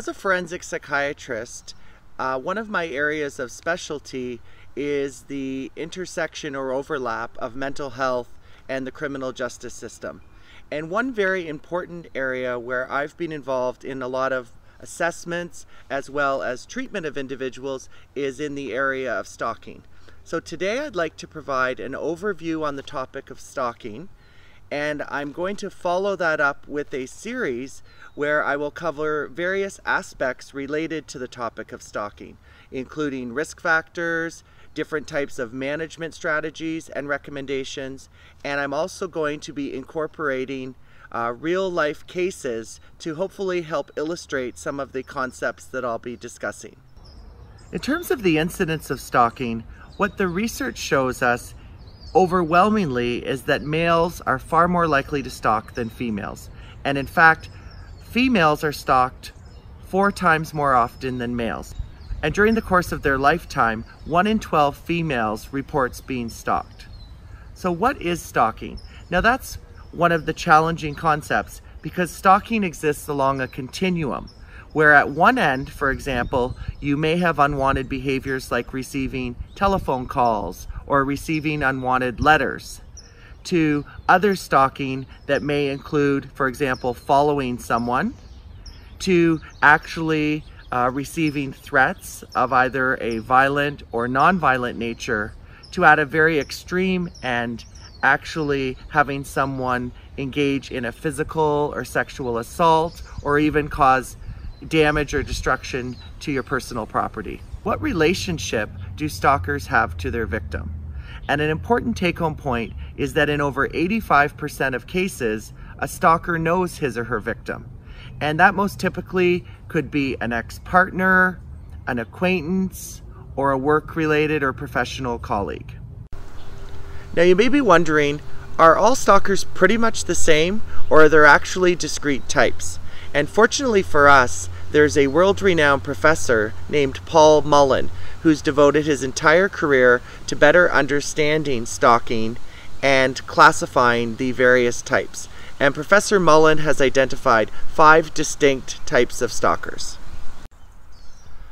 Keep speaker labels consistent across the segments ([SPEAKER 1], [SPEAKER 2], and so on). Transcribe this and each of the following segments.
[SPEAKER 1] As a forensic psychiatrist, uh, one of my areas of specialty is the intersection or overlap of mental health and the criminal justice system. And one very important area where I've been involved in a lot of assessments as well as treatment of individuals is in the area of stalking. So today I'd like to provide an overview on the topic of stalking and I'm going to follow that up with a series where I will cover various aspects related to the topic of stalking, including risk factors, different types of management strategies and recommendations, and I'm also going to be incorporating uh, real life cases to hopefully help illustrate some of the concepts that I'll be discussing. In terms of the incidence of stalking, what the research shows us overwhelmingly is that males are far more likely to stalk than females. And in fact, females are stalked four times more often than males. And during the course of their lifetime, 1 in 12 females reports being stalked. So what is stalking? Now that's one of the challenging concepts because stalking exists along a continuum where at one end, for example, you may have unwanted behaviors like receiving telephone calls or receiving unwanted letters, to other stalking that may include, for example, following someone, to actually uh, receiving threats of either a violent or non-violent nature, to at a very extreme end, actually having someone engage in a physical or sexual assault or even cause damage or destruction to your personal property. What relationship do stalkers have to their victim? And an important take home point is that in over 85% of cases, a stalker knows his or her victim. And that most typically could be an ex partner, an acquaintance, or a work related or professional colleague. Now, you may be wondering are all stalkers pretty much the same, or are there actually discrete types? And fortunately for us, there's a world renowned professor named Paul Mullen who's devoted his entire career to better understanding stalking and classifying the various types. And Professor Mullen has identified five distinct types of stalkers.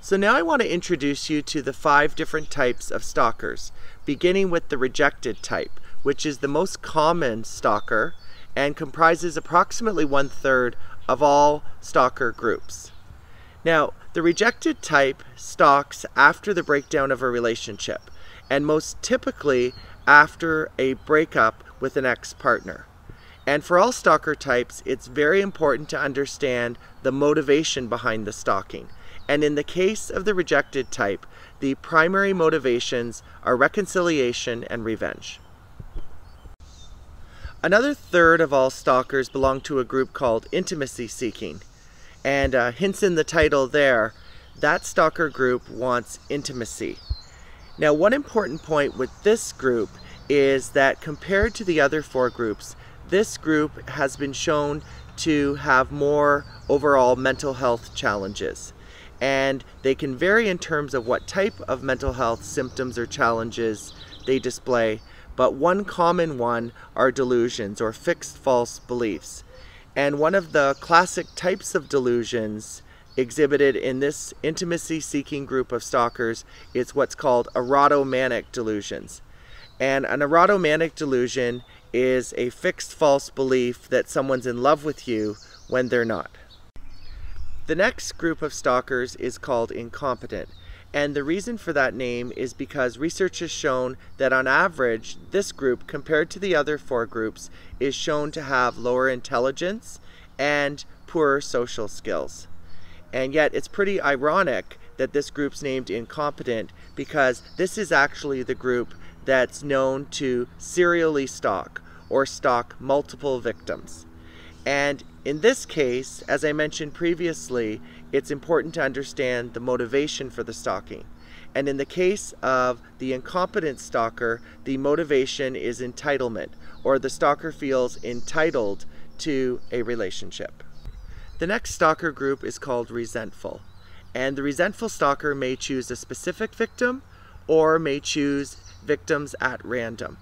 [SPEAKER 1] So now I want to introduce you to the five different types of stalkers, beginning with the rejected type, which is the most common stalker and comprises approximately one third of all stalker groups. Now, the rejected type stalks after the breakdown of a relationship, and most typically after a breakup with an ex partner. And for all stalker types, it's very important to understand the motivation behind the stalking. And in the case of the rejected type, the primary motivations are reconciliation and revenge. Another third of all stalkers belong to a group called intimacy seeking. And uh, hints in the title there, that stalker group wants intimacy. Now, one important point with this group is that compared to the other four groups, this group has been shown to have more overall mental health challenges. And they can vary in terms of what type of mental health symptoms or challenges they display, but one common one are delusions or fixed false beliefs. And one of the classic types of delusions exhibited in this intimacy seeking group of stalkers is what's called erotomanic delusions. And an erotomanic delusion is a fixed false belief that someone's in love with you when they're not. The next group of stalkers is called incompetent. And the reason for that name is because research has shown that on average, this group, compared to the other four groups, is shown to have lower intelligence and poorer social skills. And yet, it's pretty ironic that this group's named incompetent because this is actually the group that's known to serially stalk or stalk multiple victims. And in this case, as I mentioned previously, it's important to understand the motivation for the stalking. And in the case of the incompetent stalker, the motivation is entitlement, or the stalker feels entitled to a relationship. The next stalker group is called resentful. And the resentful stalker may choose a specific victim or may choose victims at random.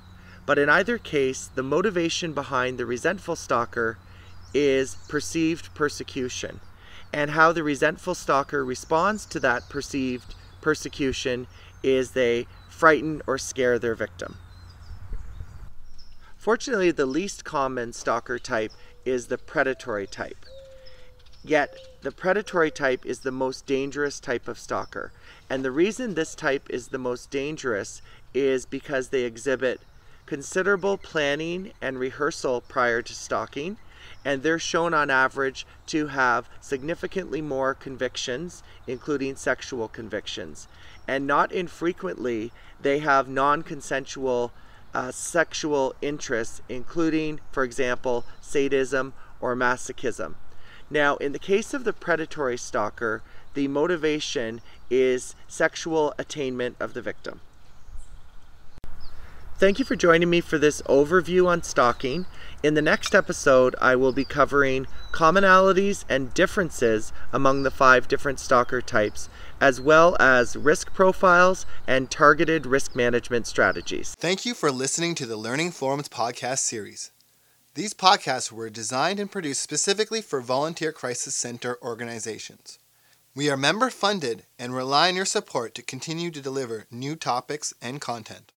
[SPEAKER 1] But in either case, the motivation behind the resentful stalker is perceived persecution. And how the resentful stalker responds to that perceived persecution is they frighten or scare their victim. Fortunately, the least common stalker type is the predatory type. Yet, the predatory type is the most dangerous type of stalker. And the reason this type is the most dangerous is because they exhibit considerable planning and rehearsal prior to stalking and they're shown on average to have significantly more convictions, including sexual convictions. And not infrequently, they have non consensual uh, sexual interests, including, for example, sadism or masochism. Now, in the case of the predatory stalker, the motivation is sexual attainment of the victim. Thank you for joining me for this overview on stalking. In the next episode, I will be covering commonalities and differences among the five different stalker types, as well as risk profiles and targeted risk management strategies.
[SPEAKER 2] Thank you for listening to the Learning Forums podcast series. These podcasts were designed and produced specifically for volunteer crisis center organizations. We are member funded and rely on your support to continue to deliver new topics and content.